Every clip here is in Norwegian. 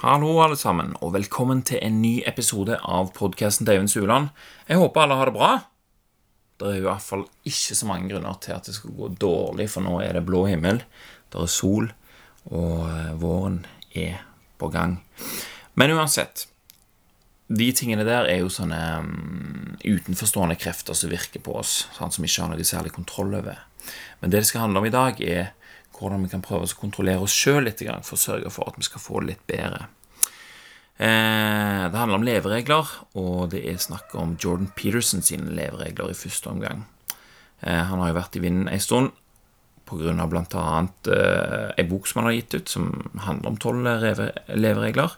Hallo, alle sammen, og velkommen til en ny episode av podkasten til Øyvind Suland. Jeg håper alle har det bra. Det er i hvert fall ikke så mange grunner til at det skal gå dårlig, for nå er det blå himmel, det er sol, og eh, våren er på gang. Men uansett, de tingene der er jo sånne um, utenforstående krefter som virker på oss, sånn som vi ikke har noe særlig kontroll over. Men det det skal handle om i dag, er hvordan vi kan prøve å kontrollere oss sjøl litt for å sørge for at vi skal få det litt bedre. Eh, det handler om leveregler, og det er snakk om Jordan Peterson sine leveregler i første omgang. Eh, han har jo vært i vinden en stund pga. bl.a. Ei bok som han har gitt ut, som handler om tolv leveregler.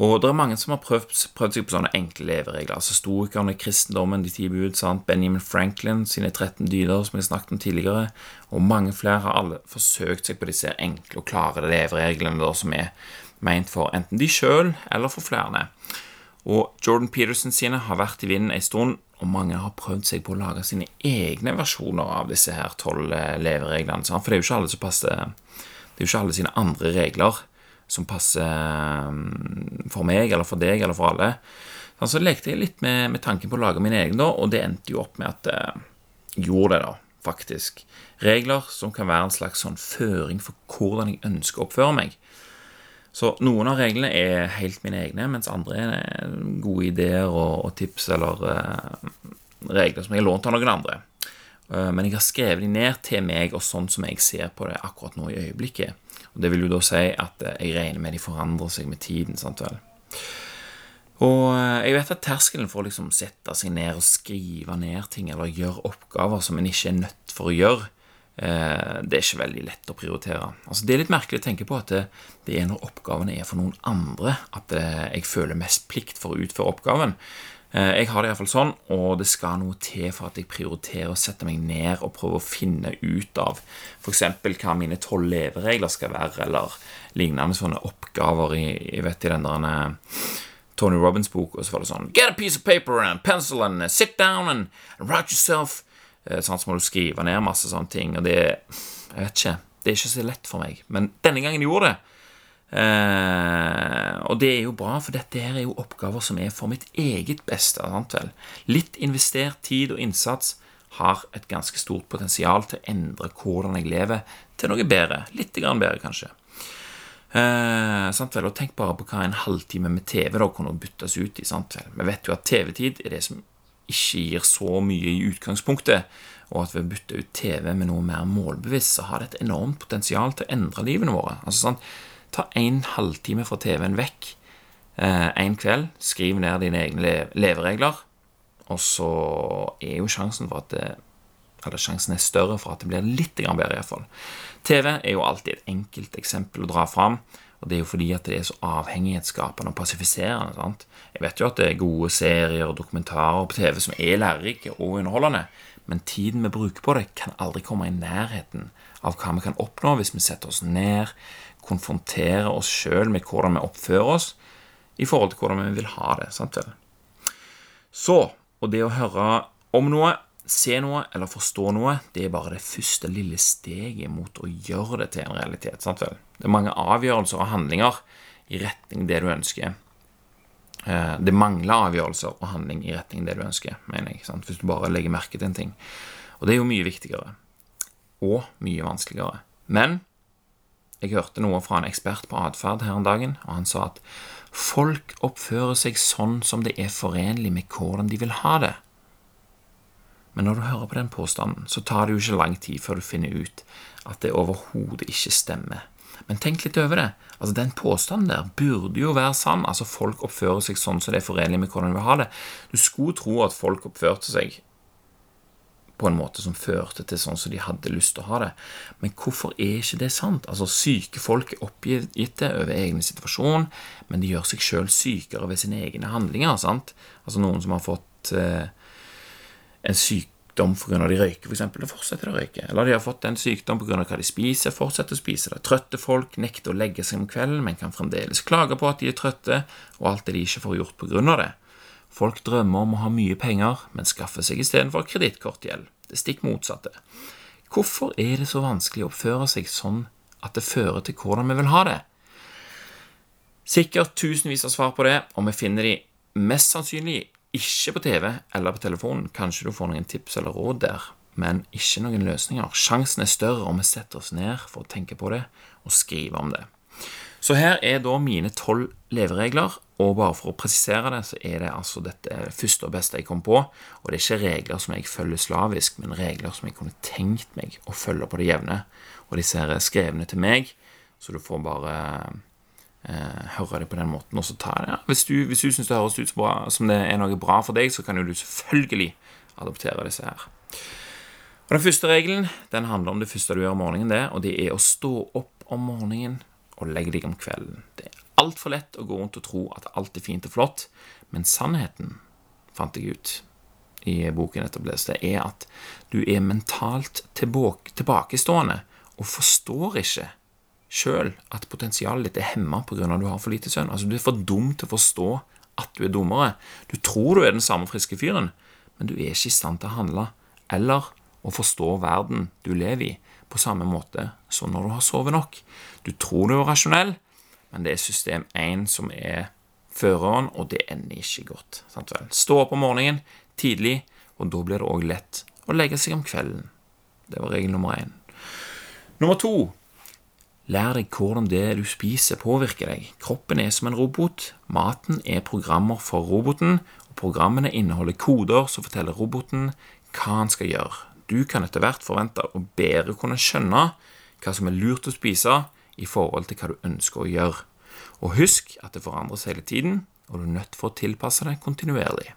Og det er mange som har prøvd, prøvd seg på sånne enkle leveregler. altså Stoikerne, kristendommen, de ti bud, sant? Benjamin Franklin sine 13 dyder, som jeg snakket om tidligere, og mange flere har alle forsøkt seg på disse enkle og klare levereglene der, som er ment for enten de sjøl eller for flere. Og Jordan Peterson sine har vært i vinden en stund, og mange har prøvd seg på å lage sine egne versjoner av disse her tolv levereglene. For det er jo ikke alle som passer Det er jo ikke alle sine andre regler som passer mm, for meg eller for deg eller for alle. Så lekte jeg litt med, med tanken på å lage min egen, da, og det endte jo opp med at jeg gjorde det, da, faktisk. Regler som kan være en slags sånn føring for hvordan jeg ønsker å oppføre meg. Så noen av reglene er helt mine egne, mens andre er gode ideer og, og tips eller uh, regler som jeg har lånt av noen andre. Uh, men jeg har skrevet de ned til meg og sånn som jeg ser på det akkurat nå i øyeblikket. Og Det vil jo da si at eh, jeg regner med de forandrer seg med tiden. sant vel? Og jeg vet at terskelen for å liksom sette seg ned og skrive ned ting eller gjøre oppgaver som en ikke er nødt for å gjøre, det er ikke veldig lett å prioritere. Altså Det er litt merkelig å tenke på at det, det er når oppgavene er for noen andre, at jeg føler mest plikt for å utføre oppgaven. Eh, jeg har det iallfall sånn, og det skal noe til for at jeg prioriterer å sette meg ned og prøve å finne ut av f.eks. hva mine tolv leveregler skal være, eller lignende sånne oppgaver i, jeg vet, i den der eh, Tony Robins-bok, og så var det sånn Get a piece of paper and pencil and sit down and write yourself. Eh, sånn så må du skrive ned masse sånne ting, og det Jeg vet ikke. Det er ikke så lett for meg. Men denne gangen gjorde det, Eh, og det er jo bra, for dette her er jo oppgaver som er for mitt eget beste. Sant vel? Litt investert tid og innsats har et ganske stort potensial til å endre hvordan jeg lever, til noe bedre. Litt grann bedre, kanskje. Eh, sant vel? Og tenk bare på hva en halvtime med TV da kunne byttes ut i. Sant vel? Vi vet jo at TV-tid er det som ikke gir så mye i utgangspunktet, og at ved å bytte ut TV med noe mer målbevisst, så har det et enormt potensial til å endre livene våre. Altså sånn, Ta en halvtime fra TV-en vekk eh, en kveld. Skriv ned dine egne leveregler. Og så er jo sjansen for at det, Eller sjansen er større for at det blir litt bedre, iallfall. TV er jo alltid et enkelt eksempel å dra fram. Og det er jo fordi at det er så avhengighetsskapende og passifiserende. sant? Jeg vet jo at det er gode serier og dokumentarer på TV som er lærerike og underholdende, men tiden vi bruker på det, kan aldri komme i nærheten av hva vi kan oppnå hvis vi setter oss ned, konfronterer oss sjøl med hvordan vi oppfører oss i forhold til hvordan vi vil ha det. sant? Så, og det å høre om noe, se noe eller forstå noe, det er bare det første lille steget mot å gjøre det til en realitet. sant vel? Det er mange avgjørelser og handlinger i retning det du ønsker. Eh, det mangler avgjørelser og handling i retning det du ønsker, mener jeg. Sant? Hvis du bare legger merke til en ting. Og det er jo mye viktigere. Og mye vanskeligere. Men jeg hørte noe fra en ekspert på atferd her en dagen, og han sa at folk oppfører seg sånn som det er forenlig med hvordan de vil ha det. Men når du hører på den påstanden, så tar det jo ikke lang tid før du finner ut at det overhodet ikke stemmer. Men tenk litt over det. Altså, Den påstanden der burde jo være sann. Altså, Folk oppfører seg sånn som det er forenlig med hvordan de vil ha det. Du skulle tro at folk oppførte seg på en måte som førte til sånn som de hadde lyst til å ha det. Men hvorfor er ikke det sant? Altså, Syke folk er oppgitte over egen situasjon, men de gjør seg sjøl sykere ved sine egne handlinger. sant? Altså Noen som har fått eh, en sykdom pga. de røyker, f.eks., da fortsetter å røyke. Eller de har fått en sykdom pga. hva de spiser, fortsetter å spise det. Trøtte folk nekter å legge seg om kvelden, men kan fremdeles klage på at de er trøtte, og alt det de ikke får gjort pga. det. Folk drømmer om å ha mye penger, men skaffer seg istedenfor kredittkortgjeld. Det stikk motsatte. Hvorfor er det så vanskelig å oppføre seg sånn at det fører til hvordan vi vil ha det? Sikkert tusenvis av svar på det, og vi finner de mest sannsynlig ikke på TV eller på telefonen. Kanskje du får noen tips eller råd der, men ikke noen løsninger. Sjansen er større om vi setter oss ned for å tenke på det og skrive om det. Så her er da mine tolv leveregler, og bare for å presisere det, så er det altså dette første og beste jeg kom på. Og det er ikke regler som jeg følger slavisk, men regler som jeg kunne tenkt meg å følge på det jevne. Og disse her er skrevne til meg, så du får bare høre det på den måten. Og så ta det. Ja. Hvis du, hvis du syns det høres ut bra, som det er noe bra for deg, så kan jo du selvfølgelig adoptere disse her. Og Den første regelen den handler om det første du gjør om morgenen, det, og det er å stå opp om morgenen og legge deg om kvelden. Det er altfor lett å gå rundt og tro at alt er fint og flott, men sannheten, fant jeg ut i boken jeg leste, er at du er mentalt tilbakestående og forstår ikke sjøl at potensialet ditt er hemma pga. at du har for lite søvn. Altså, du er for dum til å forstå at du er dummere. Du tror du er den samme friske fyren, men du er ikke i stand til å handle eller å forstå verden du lever i, på samme måte som når du har sovet nok. Du tror du er rasjonell, men det er system 1 som er føreren, og det ender ikke godt. Sant vel? Stå opp om morgenen tidlig, og da blir det òg lett å legge seg om kvelden. Det var regel nummer én. Nummer to Lær deg hvordan det du spiser, påvirker deg. Kroppen er som en robot. Maten er programmer for roboten, og programmene inneholder koder som forteller roboten hva han skal gjøre. Du kan etter hvert forvente å bedre kunne skjønne hva som er lurt å spise, i forhold til hva du ønsker å gjøre. Og husk at det forandres hele tiden, og du er nødt for å tilpasse deg kontinuerlig.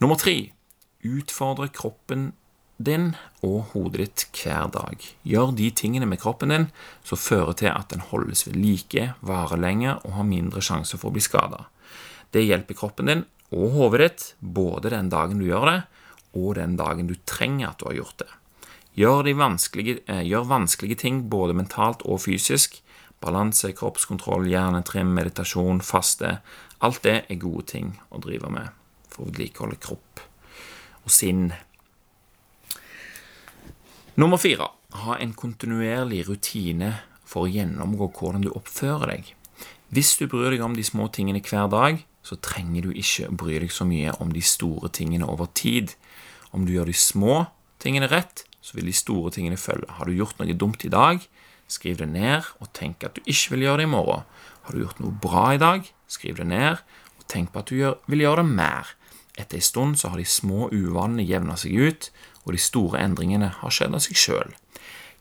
Nummer tre utfordre kroppen din og hodet ditt hver dag. Gjør de tingene med kroppen din som fører til at den holdes ved like, varer lenger og har mindre sjanse for å bli skada. Det hjelper kroppen din og hodet ditt både den dagen du gjør det, og den dagen du trenger at du har gjort det. Gjør, de vanskelige, eh, gjør vanskelige ting både mentalt og fysisk. Balanse, kroppskontroll, hjernetrim, meditasjon, faste. Alt det er gode ting å drive med for å vedlikeholde kropp og sinn. Nummer fire ha en kontinuerlig rutine for å gjennomgå hvordan du oppfører deg. Hvis du bryr deg om de små tingene hver dag, så trenger du ikke å bry deg så mye om de store tingene over tid. Om du gjør de små tingene rett, så vil de store tingene følge. Har du gjort noe dumt i dag, skriv det ned og tenk at du ikke vil gjøre det i morgen. Har du gjort noe bra i dag, skriv det ned og tenk på at du vil gjøre det mer. Etter en stund så har de små uvanene jevna seg ut, og de store endringene har skjedd av seg sjøl.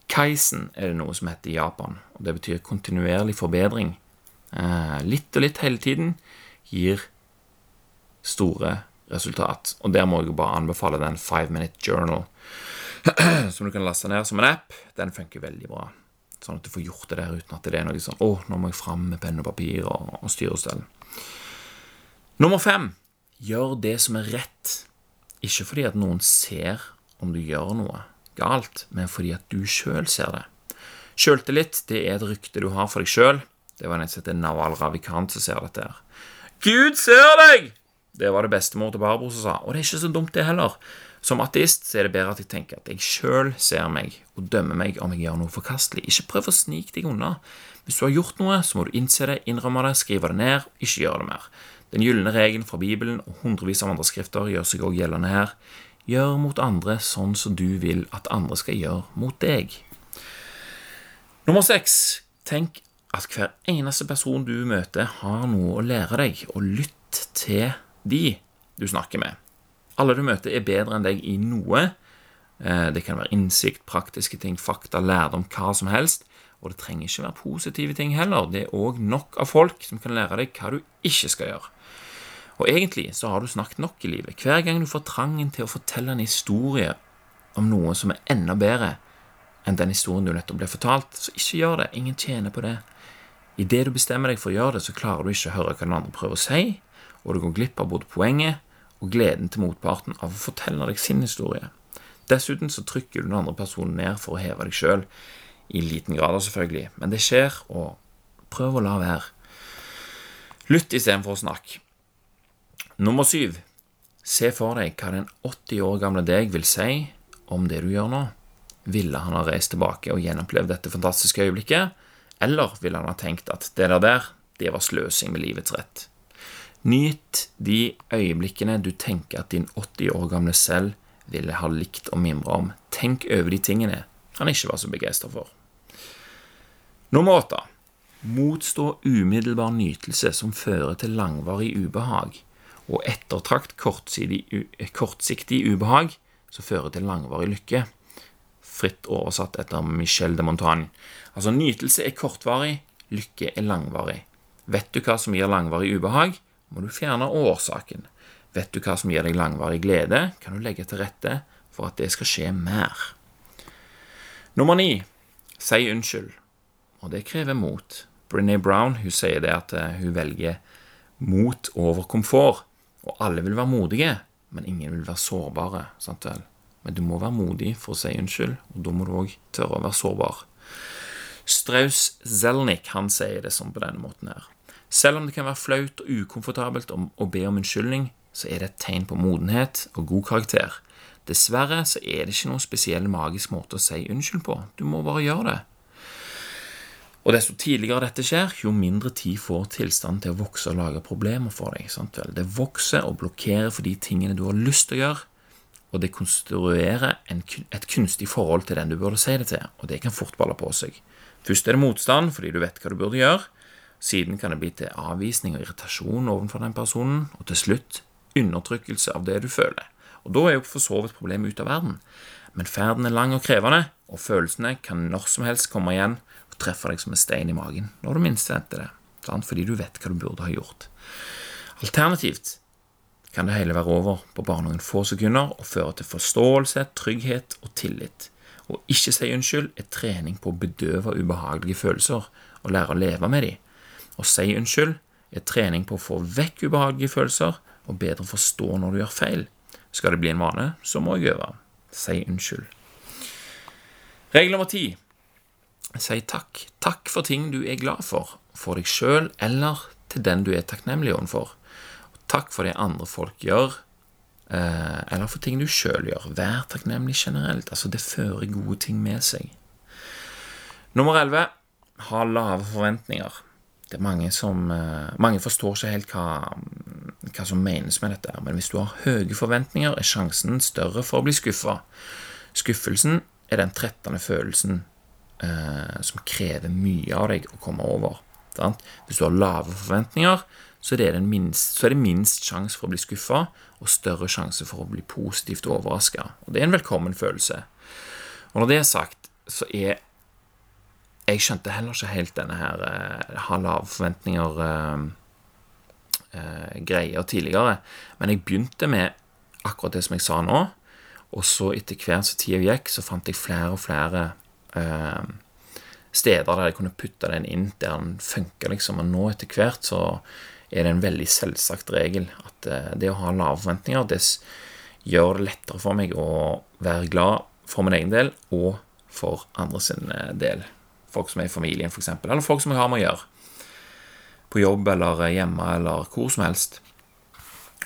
Kaisen er det noe som heter i Japan, og det betyr kontinuerlig forbedring. Eh, litt og litt hele tiden gir store resultat. Og der må jeg bare anbefale den Five Minute Journal som du kan laste ned som en app, den funker veldig bra. Sånn at du får gjort det der uten at det er noe sånn 'Å, nå må jeg fram med penn og papir og, og styre og stell'. Nummer fem gjør det som er rett. Ikke fordi at noen ser om du gjør noe galt, men fordi at du sjøl ser det. Sjøltillit det er et rykte du har for deg sjøl. Det var en som heter Ravikant som ser dette her. Gud ser deg! Det var det bestemor til Barbro som sa. Og det er ikke så dumt, det heller. Som ateist er det bedre at jeg tenker at jeg sjøl ser meg og dømmer meg om jeg gjør noe forkastelig. Ikke prøv å snike deg unna. Hvis du har gjort noe, så må du innse det, innrømme det, skrive det ned, ikke gjøre det mer. Den gylne regelen fra Bibelen og hundrevis av andre skrifter gjør seg også gjeldende her. Gjør mot andre sånn som du vil at andre skal gjøre mot deg. Nummer seks. Tenk at hver eneste person du møter, har noe å lære deg, og lytt til de du snakker med. Alle du møter, er bedre enn deg i noe. Eh, det kan være innsikt, praktiske ting, fakta, lærdom, hva som helst. Og det trenger ikke være positive ting heller. Det er òg nok av folk som kan lære deg hva du ikke skal gjøre. Og egentlig så har du snakket nok i livet. Hver gang du får trangen til å fortelle en historie om noe som er enda bedre enn den historien du nettopp ble fortalt, så ikke gjør det. Ingen tjener på det. Idet du bestemmer deg for å gjøre det, så klarer du ikke å høre hva den andre prøver å si, og du går glipp av både poenget og gleden til motparten av å fortelle deg sin historie. Dessuten så trykker du den andre personen ned for å heve deg sjøl, i liten grad selvfølgelig, men det skjer, og prøv å la være. Lytt istedenfor å snakke. Nummer syv. Se for deg hva den 80 år gamle deg vil si om det du gjør nå. Ville han ha reist tilbake og gjenopplevd dette fantastiske øyeblikket, eller ville han ha tenkt at det der der, det var sløsing med livets rett. Nyt de øyeblikkene du tenker at din 80 år gamle selv ville ha likt å mimre om. Tenk over de tingene han ikke var så begeistra for. Nummer åtte. Motstå umiddelbar nytelse som fører til langvarig ubehag, og ettertrakt kortsiktig ubehag som fører til langvarig lykke. Fritt oversatt etter Michel de Montagne. Altså, nytelse er kortvarig, lykke er langvarig. Vet du hva som gir langvarig ubehag, må du fjerne årsaken. Vet du hva som gir deg langvarig glede, kan du legge til rette for at det skal skje mer. Nummer ni si unnskyld, og det krever mot. Brené Brown hun sier det at eh, hun velger mot over komfort. Og alle vil være modige, men ingen vil være sårbare. sant vel? Men du må være modig for å si unnskyld, og da må du òg tørre å være sårbar. Strauss Zelnik han sier det sånn på denne måten her. Selv om det kan være flaut og ukomfortabelt å be om unnskyldning, så er det et tegn på modenhet og god karakter. Dessverre så er det ikke noen spesiell magisk måte å si unnskyld på. Du må bare gjøre det. Og desto tidligere dette skjer, jo mindre tid får tilstanden til å vokse og lage problemer for deg. Sant? Det vokser og blokkerer for de tingene du har lyst til å gjøre, og det konstruerer en, et kunstig forhold til den du burde si det til, og det kan fort balle på seg. Først er det motstand fordi du vet hva du burde gjøre, siden kan det bli til avvisning og irritasjon overfor den personen, og til slutt undertrykkelse av det du føler. Og Da er jo for så vidt problemet ute av verden. Men ferden er lang og krevende, og følelsene kan når som helst komme igjen og treffe deg som en stein i magen når du minst venter det, sant? fordi du vet hva du burde ha gjort. Alternativt kan det hele være over på bare noen få sekunder og føre til forståelse, trygghet og tillit. Å ikke si unnskyld er trening på å bedøve ubehagelige følelser og lære å leve med dem. Å si unnskyld er trening på å få vekk ubehagelige følelser og bedre forstå når du gjør feil. Skal det bli en vane, så må jeg øve. Si unnskyld. Regel nummer ti. Si takk. Takk for ting du er glad for. For deg sjøl eller til den du er takknemlig overfor. Takk for det andre folk gjør, eh, eller for ting du sjøl gjør. Vær takknemlig generelt. Altså, det fører gode ting med seg. Nummer elleve ha lave forventninger det er mange som eh, Mange forstår ikke helt hva, hva som menes med dette. Men hvis du har høye forventninger, er sjansen større for å bli skuffa. Skuffelsen er den trettende følelsen eh, som krever mye av deg å komme over. Sant? Hvis du har lave forventninger, så er det, minst, så er det minst sjanse for å bli skuffa, og større sjanse for å bli positivt overraska. Det er en velkommen følelse. Og når det er sagt, så er jeg skjønte heller ikke helt denne her eh, ha lave forventninger eh, eh, greier tidligere. Men jeg begynte med akkurat det som jeg sa nå, og så etter hvert som tida gikk, så fant jeg flere og flere steder der jeg kunne putte den inn der den funka, liksom. Og nå etter hvert så er det en veldig selvsagt regel at det å ha lave forventninger, det gjør det lettere for meg å være glad for min egen del og for andre sin del folk som er i familien, f.eks., eller folk som jeg har med å gjøre. På jobb eller hjemme eller hvor som helst.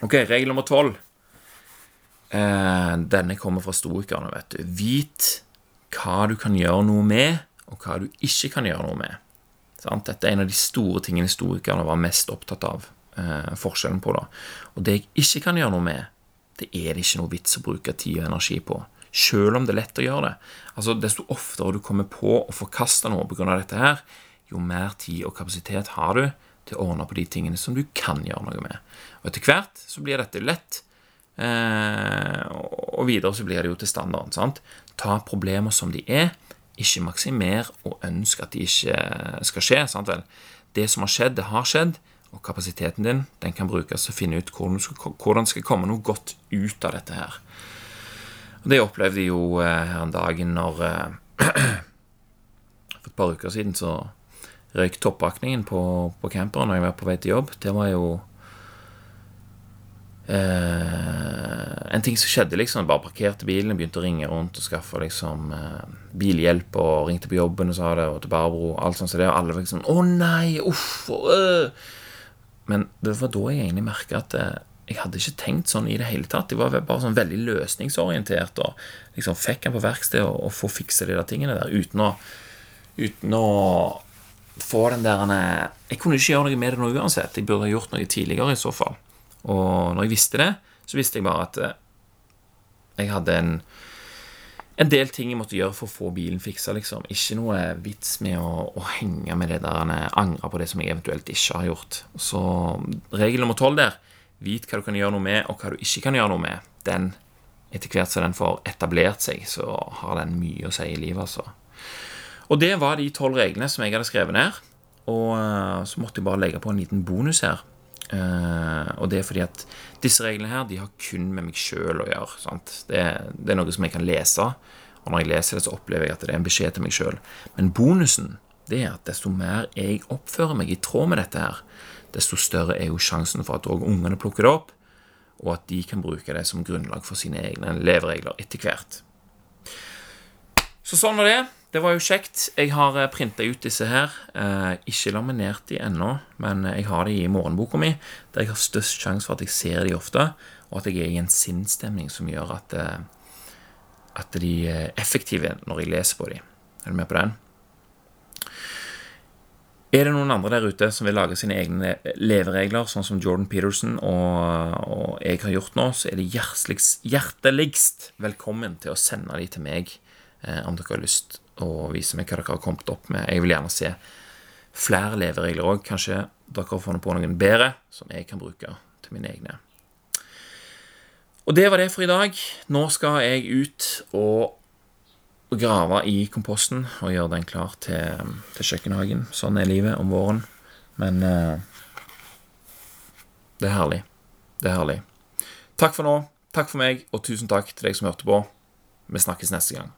Ok, regel nummer tolv. Eh, denne kommer fra stoikerne, vet du. Vit hva du kan gjøre noe med, og hva du ikke kan gjøre noe med. Sant? Dette er en av de store tingene historikerne var mest opptatt av. Eh, forskjellen på det. Og det jeg ikke kan gjøre noe med, det er det ikke noe vits å bruke tid og energi på Selv om det er lett å gjøre det. Altså, Desto oftere du kommer på å forkaste noe pga. dette her, jo mer tid og kapasitet har du til å ordne på de tingene som du kan gjøre noe med. Og Etter hvert så blir dette lett, eh, og videre så blir det jo til standarden. sant? Ta problemer som de er, ikke maksimer og ønsk at de ikke skal skje. sant vel? Det som har skjedd, det har skjedd, og kapasiteten din den kan brukes til å finne ut hvordan det skal komme noe godt ut av dette her. Og Det opplevde jeg jo eh, her en dag når eh, For et par uker siden så røyk toppakningen på, på camperen når jeg var på vei til jobb. Det var jo en ting som skjedde, liksom. Bare parkerte bilen, begynte å ringe rundt og skaffe liksom eh, bilhjelp, og ringte på jobben og sa det, og til Barbro, alt sånt. Så det, og alle var liksom 'Å nei, uff', øh. Men det var da jeg egentlig merka at eh, jeg hadde ikke tenkt sånn i det hele tatt. Jeg var bare sånn veldig løsningsorientert og liksom fikk han på verksted og, og få fikse de der tingene der uten å, uten å få den der eh, Jeg kunne ikke gjøre noe med det nå uansett. Jeg burde ha gjort noe tidligere i så fall. Og når jeg visste det, så visste jeg bare at eh, jeg hadde en en del ting jeg måtte gjøre for å få bilen fiksa. Liksom. Ikke noe vits med å, å henge med det der angre på det som jeg eventuelt ikke har gjort. Så regel nummer tolv der vit hva du kan gjøre noe med, og hva du ikke kan gjøre noe med. Den, etter hvert som den får etablert seg, så har den mye å si i livet, altså. Og det var de tolv reglene som jeg hadde skrevet ned. Og uh, så måtte jeg bare legge på en liten bonus her. Uh, og det er fordi at disse reglene her De har kun med meg sjøl å gjøre. Det, det, er noe som jeg kan lese, og når jeg leser det, så opplever jeg at det er en beskjed til meg sjøl. Men bonusen det er at desto mer jeg oppfører meg i tråd med dette her, desto større er jo sjansen for at òg ungene plukker det opp, og at de kan bruke det som grunnlag for sine egne leveregler etter hvert. Så sånn var det. Det var jo kjekt. Jeg har eh, printa ut disse her. Eh, ikke laminert de ennå, men jeg har de i morgenboka mi, der jeg har størst sjanse for at jeg ser de ofte, og at jeg er i en sinnsstemning som gjør at, eh, at de er effektive når jeg leser på de. Er du med på den? Er det noen andre der ute som vil lage sine egne leveregler, sånn som Jordan Peterson og, og jeg har gjort nå, så er det hjerteligst, velkommen til å sende de til meg eh, om dere har lyst å vise meg hva dere har kommet opp med. Jeg vil gjerne se flere leveregler òg. Kanskje dere har funnet på noen bedre som jeg kan bruke til mine egne. Og det var det for i dag. Nå skal jeg ut og grave i komposten og gjøre den klar til, til kjøkkenhagen. Sånn er livet om våren. Men eh, det er herlig. Det er herlig. Takk for nå. Takk for meg, og tusen takk til deg som hørte på. Vi snakkes neste gang.